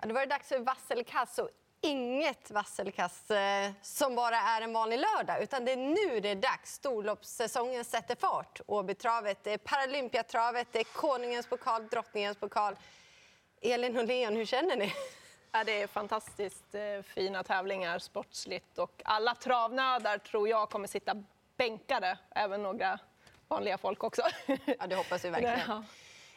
Ja, det var det dags för vasselkass och inget vasselkass eh, som bara är en vanlig lördag. Utan det är nu det är dags. Storloppssäsongen sätter fart. Åbytravet, är Paralympiatravet, är Konungens pokal, Drottningens pokal. Elin och Leon, hur känner ni? Ja, det är fantastiskt eh, fina tävlingar sportsligt och alla travnördar tror jag kommer sitta bänkade, även några vanliga folk också. Ja, det hoppas vi verkligen. Ja.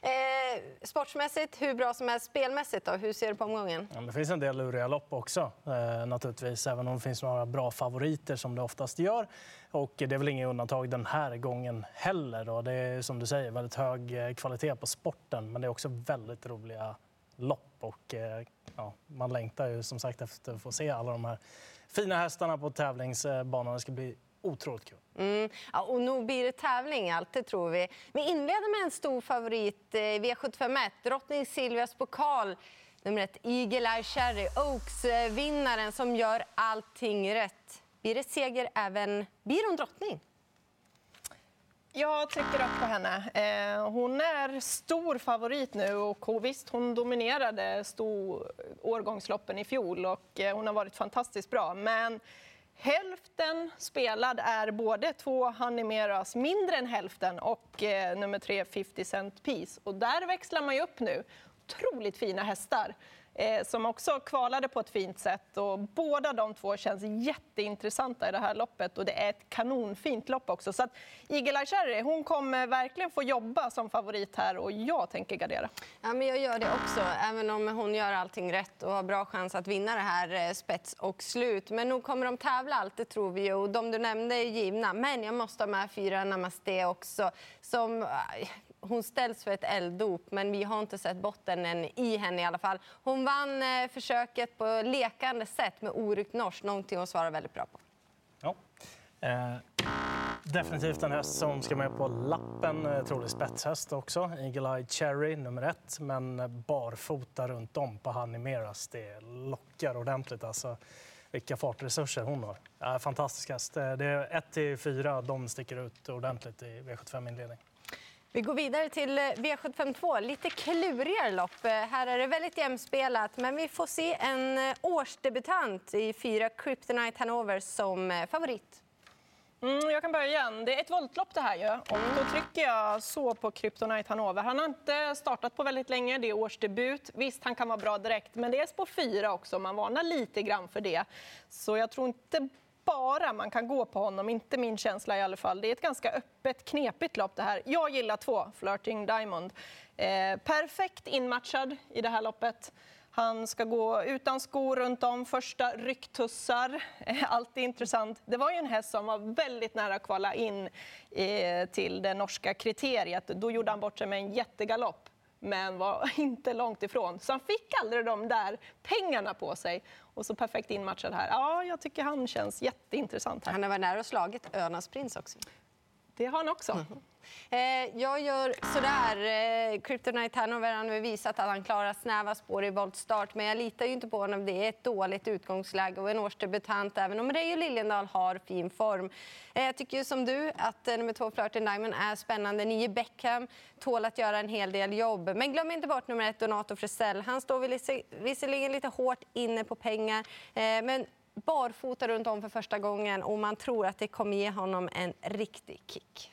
Eh, sportsmässigt, hur bra som helst. Spelmässigt, då? hur ser du på omgången? Ja, det finns en del luriga lopp också, eh, naturligtvis, även om det finns några bra favoriter som det oftast gör. Och det är väl inget undantag den här gången heller. Då. Det är som du säger väldigt hög eh, kvalitet på sporten, men det är också väldigt roliga lopp. Och, eh, ja, man längtar ju som sagt efter att få se alla de här fina hästarna på tävlingsbanan. Det ska bli otroligt kul. Mm. Ja, och nog blir det tävling, alltid tror vi. Vi inleder med en stor favorit, eh, V751, drottning Silvias pokal. Nummer ett, Eagle Eye Cherry, Oaks-vinnaren som gör allting rätt. Blir det seger även... Blir hon drottning? Jag trycker upp på henne. Eh, hon är stor favorit nu och visst, hon dominerade stor årgångsloppen i fjol och eh, hon har varit fantastiskt bra. Men Hälften spelad är både två Hanimeras, mindre än hälften, och eh, nummer tre 50 Cent Piece. Och där växlar man ju upp nu. Otroligt fina hästar eh, som också kvalade på ett fint sätt. Och båda de två känns jätteintressanta i det här loppet och det är ett kanonfint lopp också. Så att Eagle Eye Cherry, hon kommer verkligen få jobba som favorit här och jag tänker gardera. Ja, men jag gör det också, även om hon gör allting rätt och har bra chans att vinna det här eh, spets och slut. Men nog kommer de tävla allt, det tror vi ju. Och de du nämnde är givna. Men jag måste ha med fyra Namaste också. Som, eh, hon ställs för ett elddop, men vi har inte sett botten än i henne i alla fall. Hon vann eh, försöket på lekande sätt med orykt norsk, någonting hon svarar väldigt bra på. Ja. Eh, definitivt en häst som ska med på lappen. Eh, trolig spetshäst också. Eagle Eye Cherry, nummer ett. Men eh, barfota runt om på Honey Det lockar ordentligt. Alltså, vilka fartresurser hon har. Eh, fantastisk häst. Eh, det är 1-4, de sticker ut ordentligt i V75-inledning. Vi går vidare till eh, V752. Lite klurigare lopp. Eh, här är det väldigt jämspelat, men vi får se en eh, årsdebutant i fyra Kryptonite Hanover som favorit. Mm, jag kan börja igen. Det är ett voltlopp det här ju. Och då trycker jag så på Kryptonite Hanover. Han har inte startat på väldigt länge, det är årsdebut. Visst, han kan vara bra direkt, men det är spår fyra också. Man varnar lite grann för det. Så jag tror inte bara man kan gå på honom, inte min känsla i alla fall. Det är ett ganska öppet, knepigt lopp det här. Jag gillar två, Flirting Diamond. Eh, perfekt inmatchad i det här loppet. Han ska gå utan skor runt om, första rycktussar. Eh, alltid intressant. Det var ju en häst som var väldigt nära att kvala in eh, till det norska kriteriet. Då gjorde han bort sig med en jättegalopp men var inte långt ifrån. Så han fick aldrig de där pengarna på sig. Och så perfekt inmatchad här. Ja, jag tycker han känns jätteintressant. Här. Han har varit nära och slagit Önas prins också. Det har han också. Mm. Eh, jag gör sådär. Eh, Kryptonite Hanover har nu visat att han klarar snäva spår i voltstart. Men jag litar ju inte på honom. Det är ett dåligt utgångsläge och en årsdebutant. Även om Reijo Liljendahl har fin form. Eh, jag tycker som du att eh, nummer två Flirting Diamond är spännande. Nio Beckham tål att göra en hel del jobb. Men glöm inte bort nummer ett Donato Frisell. Han står visserligen lite hårt inne på pengar. Eh, men barfota runt om för första gången och man tror att det kommer ge honom en riktig kick.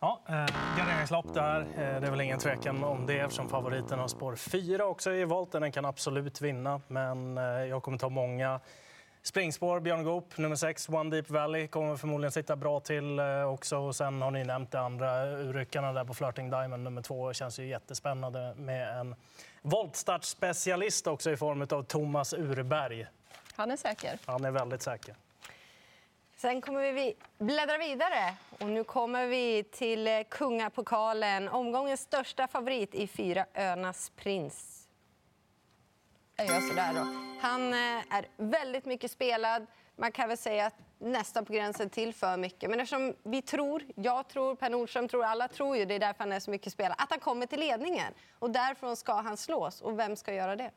Ja, eh, garderingslopp där. Eh, det är väl ingen tvekan om det eftersom favoriten har spår 4 också i volten. Den kan absolut vinna, men eh, jag kommer ta många springspår. Björn Goop, nummer 6, One Deep Valley, kommer förmodligen sitta bra till eh, också. Och sen har ni nämnt det andra eh, urryckarna där på Flirting Diamond, nummer 2. Känns ju jättespännande med en voltstartspecialist också i form av Thomas Urberg. Han är säker. Han är väldigt säker. Sen kommer vi bläddra vidare och nu kommer vi till eh, kungapokalen. Omgångens största favorit i fyra Önas prins. Jag gör sådär då. Han eh, är väldigt mycket spelad. Man kan väl säga att nästan på gränsen till för mycket. Men eftersom vi tror, jag tror, Per Nordström tror, alla tror ju, det är därför han är så mycket spelad, att han kommer till ledningen. Och därifrån ska han slås. Och vem ska göra det?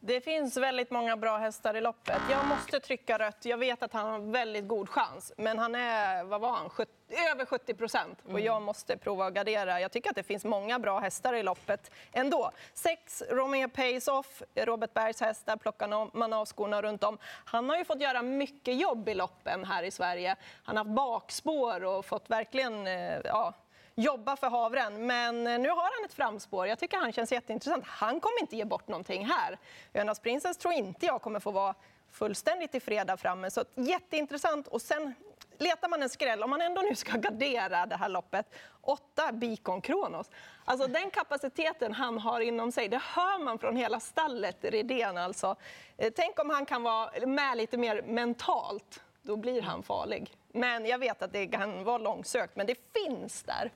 Det finns väldigt många bra hästar i loppet. Jag måste trycka rött. Jag vet att han har väldigt god chans, men han är vad var han? 70, över 70 procent och jag måste prova att gardera. Jag tycker att det finns många bra hästar i loppet ändå. Sex Romeo Pace Off, Robert Bergs hästar plockar man av skorna runt om. Han har ju fått göra mycket jobb i loppen här i Sverige. Han har haft bakspår och fått verkligen eh, ja, jobba för havren. Men eh, nu har han ett framspår. Jag tycker han känns jätteintressant. Han kommer inte ge bort någonting här. Önas Princess tror inte jag kommer få vara fullständigt i fredag framme. Så jätteintressant. Och sen letar man en skräll, om man ändå nu ska gardera det här loppet, åtta Bikon Kronos. Alltså den kapaciteten han har inom sig, det hör man från hela stallet, Redén alltså. Eh, tänk om han kan vara med lite mer mentalt, då blir han farlig. Men jag vet att det kan vara långsökt, men det finns där.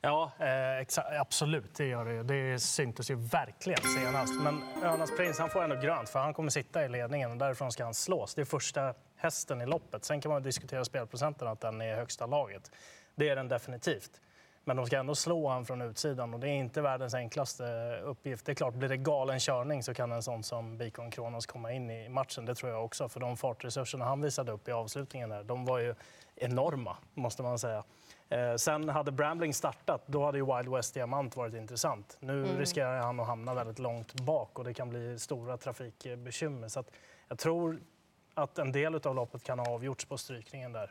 Ja, eh, absolut. Det gör det. Det syntes ju verkligen senast. Men Önas Prins han får ändå grönt, för han kommer sitta i ledningen och därifrån ska han slås. Det är första hästen i loppet. Sen kan man diskutera spelprocenten, att den är högsta laget. Det är den definitivt. Men de ska ändå slå han från utsidan och det är inte världens enklaste uppgift. Det är klart, blir det galen körning så kan en sån som Bikon Kronos komma in i matchen. Det tror jag också, för de fartresurserna han visade upp i avslutningen där, de var ju enorma, måste man säga. Eh, sen hade Brambling startat, då hade ju Wild West Diamant varit intressant. Nu mm. riskerar han att hamna väldigt långt bak och det kan bli stora trafikbekymmer. Så jag tror att en del av loppet kan ha avgjorts på strykningen där.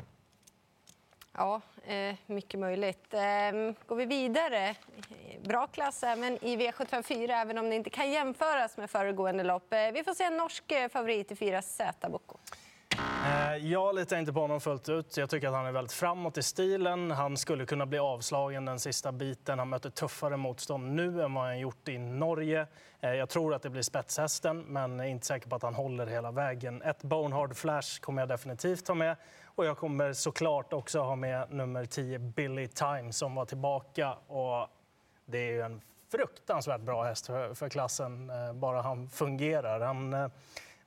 Ja, eh, mycket möjligt. Ehm, går vi vidare, bra klass även i V754, även om det inte kan jämföras med föregående lopp. Eh, vi får se en norsk eh, favorit i fyra Z Bocco. Jag litar inte på honom fullt ut. Jag tycker att han är väldigt framåt i stilen. Han skulle kunna bli avslagen den sista biten. Han möter tuffare motstånd nu än vad han gjort i Norge. Jag tror att det blir spetshästen, men är inte säker på att han håller hela vägen. Ett Bonehard Flash kommer jag definitivt ta med. Och jag kommer såklart också ha med nummer 10, Billy Time, som var tillbaka. Och det är ju en fruktansvärt bra häst för, för klassen, eh, bara han fungerar. Han, eh,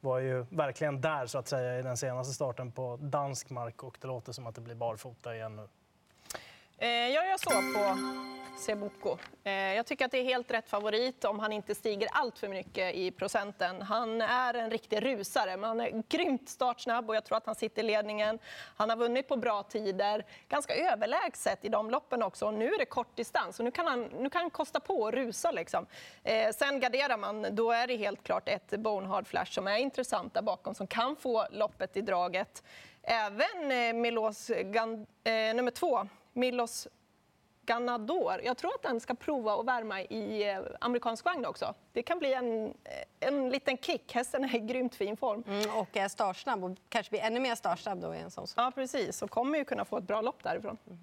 var ju verkligen där så att säga i den senaste starten på dansk mark och det låter som att det blir barfota igen nu. Eh, gör så på Seboko. Eh, jag tycker att det är helt rätt favorit om han inte stiger allt för mycket i procenten. Han är en riktig rusare, men han är grymt startsnabb och jag tror att han sitter i ledningen. Han har vunnit på bra tider, ganska överlägset i de loppen också. Och nu är det kort distans och nu kan han, nu kan han kosta på att rusa. Liksom. Eh, sen garderar man, då är det helt klart ett Bonehard Flash som är intressant där bakom, som kan få loppet i draget. Även eh, Milos Gand, eh, nummer två, Milos Ganador. Jag tror att den ska prova att värma i eh, amerikansk vagn också. Det kan bli en, eh, en liten kick. Hästen är i grymt fin form. Mm, och är startsnabb och kanske blir ännu mer startsnabb då i en sån. Ja, precis. Och kommer ju kunna få ett bra lopp därifrån. Mm.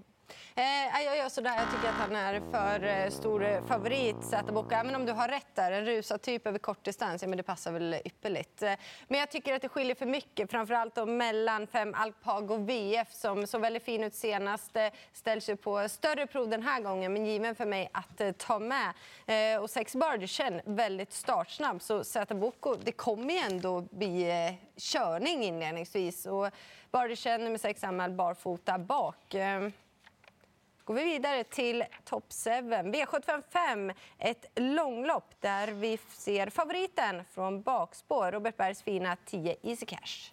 Eh, jag gör sådär. Jag tycker att han är för eh, stor eh, favorit, Zäta Även om du har rätt där, en rusad typ över kortdistans, ja, men det passar väl ypperligt. Eh, men jag tycker att det skiljer för mycket, framförallt då mellan fem Alpago VF som såg väldigt fin ut senast, ställs ju på större prov den här gången, men given för mig att ta med. Eh, och sex Bardichen, väldigt startsnabb, så Zäta det kommer ju ändå bli eh, körning inledningsvis. Och Bardichen nummer sex anmäld barfota bak går vi vidare till Top 7. V755, ett långlopp där vi ser favoriten från bakspår, Robert Bergs fina 10 Easy Cash.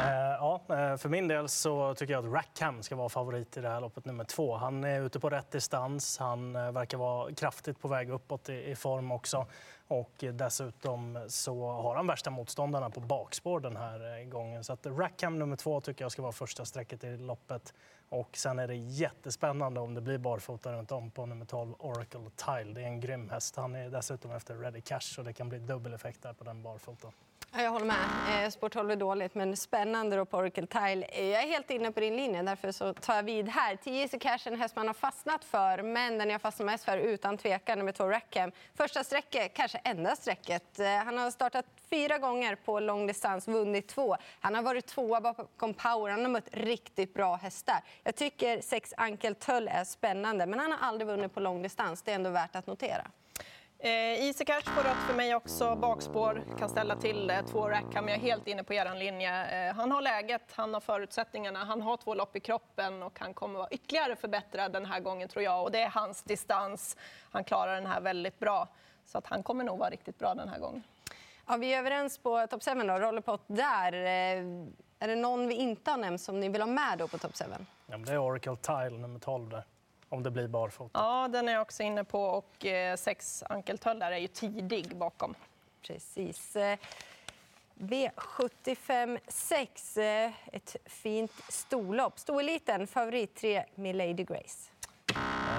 Eh, ja, eh, för min del så tycker jag att Rackham ska vara favorit i det här loppet nummer två. Han är ute på rätt distans, han eh, verkar vara kraftigt på väg uppåt i, i form också. Och dessutom så har han värsta motståndarna på bakspår den här gången. Så att Rackham nummer två tycker jag ska vara första strecket i loppet. Och sen är det jättespännande om det blir barfota runt om på nummer 12 Oracle Tile. Det är en grym häst. Han är dessutom efter Ready Cash så det kan bli dubbel effekt där på den barfotan. Jag håller med. Eh, sport 12 är dåligt, men spännande då på Oracle Tile. Eh, jag är helt inne på din linje, därför så tar jag vid här. 10 is Cash en häst man har fastnat för, men den jag fastnar mest för utan tvekan, nummer 2 Rackham. Första sträcket, kanske enda sträcket. Eh, han har startat fyra gånger på långdistans, vunnit två. Han har varit tvåa bakom Power, han har mött riktigt bra hästar. Jag tycker sex Ankel Tull är spännande, men han har aldrig vunnit på långdistans. Det är ändå värt att notera. Eh, Easy Cash på rött för mig också. Bakspår kan ställa till eh, två Rackham. Jag är helt inne på er linje. Eh, han har läget, han har förutsättningarna, han har två lopp i kroppen och han kommer vara ytterligare förbättrad den här gången tror jag. Och det är hans distans. Han klarar den här väldigt bra. Så att han kommer nog vara riktigt bra den här gången. Ja, vi är överens på Top 7 då, Rollerpot där. Eh, är det någon vi inte har nämnt som ni vill ha med då på Top 7? Ja, det är Oracle Tile nummer 12 där. Om det blir barfota. Ja, den är jag också inne på och eh, sex ankeltöllar är ju tidig bakom. Precis. Eh, V75 6, eh, ett fint storlopp. Storeliten, favorit 3, Milady Grace.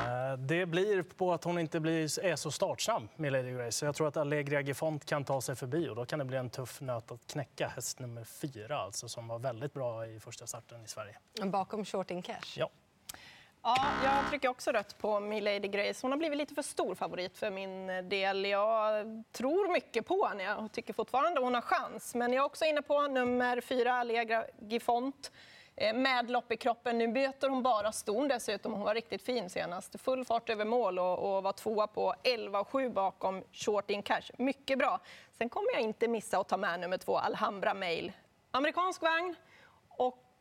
Eh, det blir på att hon inte blir, är så startsnabb med Lady Grace. Jag tror att Allegria Gifont kan ta sig förbi och då kan det bli en tuff nöt att knäcka. Häst nummer fyra alltså, som var väldigt bra i första starten i Sverige. Bakom Short in Cash. Ja. Ja, jag trycker också rött på Milady Grace. Hon har blivit lite för stor favorit för min del. Jag tror mycket på henne och tycker fortfarande hon har chans. Men jag är också inne på nummer fyra, Allegra Gifont. Eh, med lopp i kroppen. Nu byter hon bara ston dessutom. Hon var riktigt fin senast. Full fart över mål och, och var tvåa på 11,7 bakom Short In Cash. Mycket bra. Sen kommer jag inte missa att ta med nummer två, Alhambra Mail. Amerikansk vagn.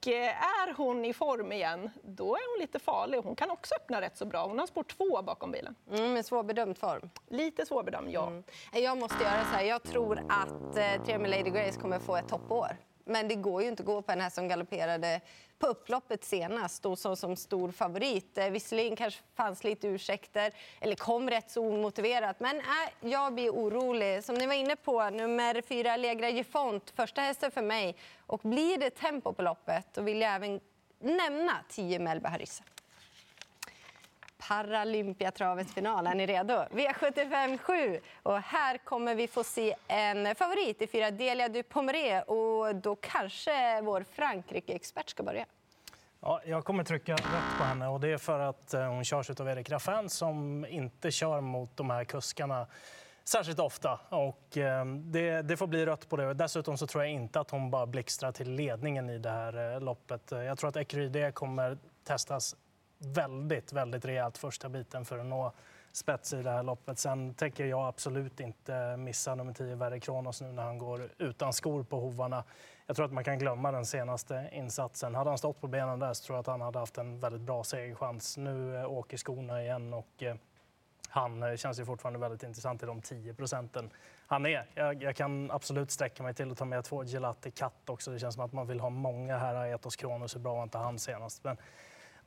Eh, är hon i form igen, då är hon lite farlig. Hon kan också öppna rätt så bra. Hon har spår två bakom bilen. Mm, med svårbedömd form. Lite svårbedömd, ja. Mm. Jag måste göra så här. Jag tror att eh, Tre Lady Grace kommer få ett toppår. Men det går ju inte att gå på den här som galopperade på upploppet senast och så som stor favorit. Eh, visserligen kanske fanns lite ursäkter, eller kom rätt så omotiverat. Men äh, jag blir orolig. Som ni var inne på, nummer fyra, Legra Gifont, första hästen för mig. Och blir det tempo på loppet, då vill jag även nämna 10 Melba Harissa. Paralympiatravets final. Är ni redo? V75 7. Och här kommer vi få se en favorit i fyra, Delia du Pomeré. Och då kanske vår Frankrike-expert ska börja. Ja, jag kommer trycka rätt på henne och det är för att eh, hon körs av Erik Raffin som inte kör mot de här kuskarna särskilt ofta. Och eh, det, det, får bli rött på det. Dessutom så tror jag inte att hon bara blixtrar till ledningen i det här eh, loppet. Jag tror att Ecuride kommer testas väldigt, väldigt rejält första biten för att nå spets i det här loppet. Sen tänker jag absolut inte missa nummer 10, Verre Kronos, nu när han går utan skor på hovarna. Jag tror att man kan glömma den senaste insatsen. Hade han stått på benen där så tror jag att han hade haft en väldigt bra segerchans. Nu eh, åker skorna igen och eh, han eh, känns ju fortfarande väldigt intressant i de 10 procenten han är. Jag, jag, kan absolut sträcka mig till att ta med två Gelati Katt också. Det känns som att man vill ha många här. Etos Kronos, hur bra var inte han senast? Men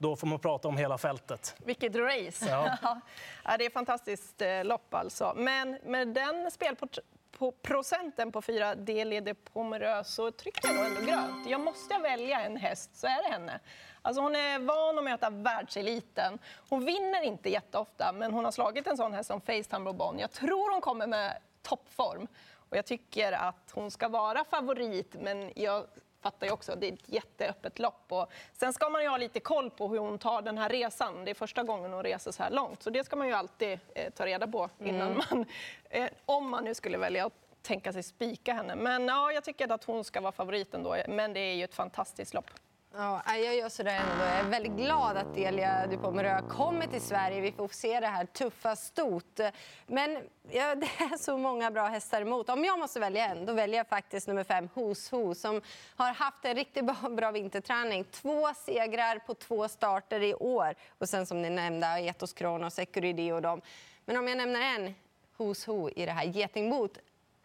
då får man prata om hela fältet. Vilket race! Ja. ja, det är ett fantastiskt eh, lopp alltså. Men med den spelprocenten på fyra Delie de Pomereux så trycker jag nog ändå grönt. Jag måste välja en häst så är det henne. Alltså hon är van att möta världseliten. Hon vinner inte jätteofta, men hon har slagit en sån häst som Facetime Bourbon. Jag tror hon kommer med toppform. Och jag tycker att hon ska vara favorit, men jag fattar ju också att det är ett jätteöppet lopp. Och sen ska man ju ha lite koll på hur hon tar den här resan. Det är första gången hon reser så här långt, så det ska man ju alltid eh, ta reda på innan mm. man, eh, om man nu skulle välja att tänka sig spika henne. Men ja, jag tycker att hon ska vara favoriten då, men det är ju ett fantastiskt lopp. Ja, jag gör sådär ändå. Jag är väldigt glad att Delia Dupomerö kommer till Sverige. Vi får se det här tuffa stot. Men ja, det är så många bra hästar emot. Om jag måste välja en, då väljer jag faktiskt nummer fem, Hos Ho, som har haft en riktigt bra, bra vinterträning. Två segrar på två starter i år. Och sen som ni nämnde, Aetos Kronos, Security och dem. Men om jag nämner en, Hos Ho i det här getingbot.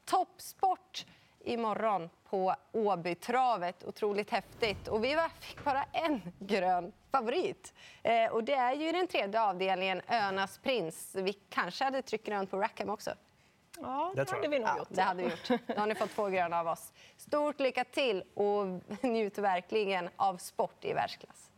Toppsport imorgon på Åbytravet. Otroligt häftigt. Och vi fick bara en grön favorit. Eh, och det är ju den tredje avdelningen, Önas prins. Vi kanske hade tryckt grönt på Rackham också. Ja, det, det hade vi nog ja, gjort. Det hade vi gjort. Då har ni fått två gröna av oss. Stort lycka till och njut verkligen av sport i världsklass.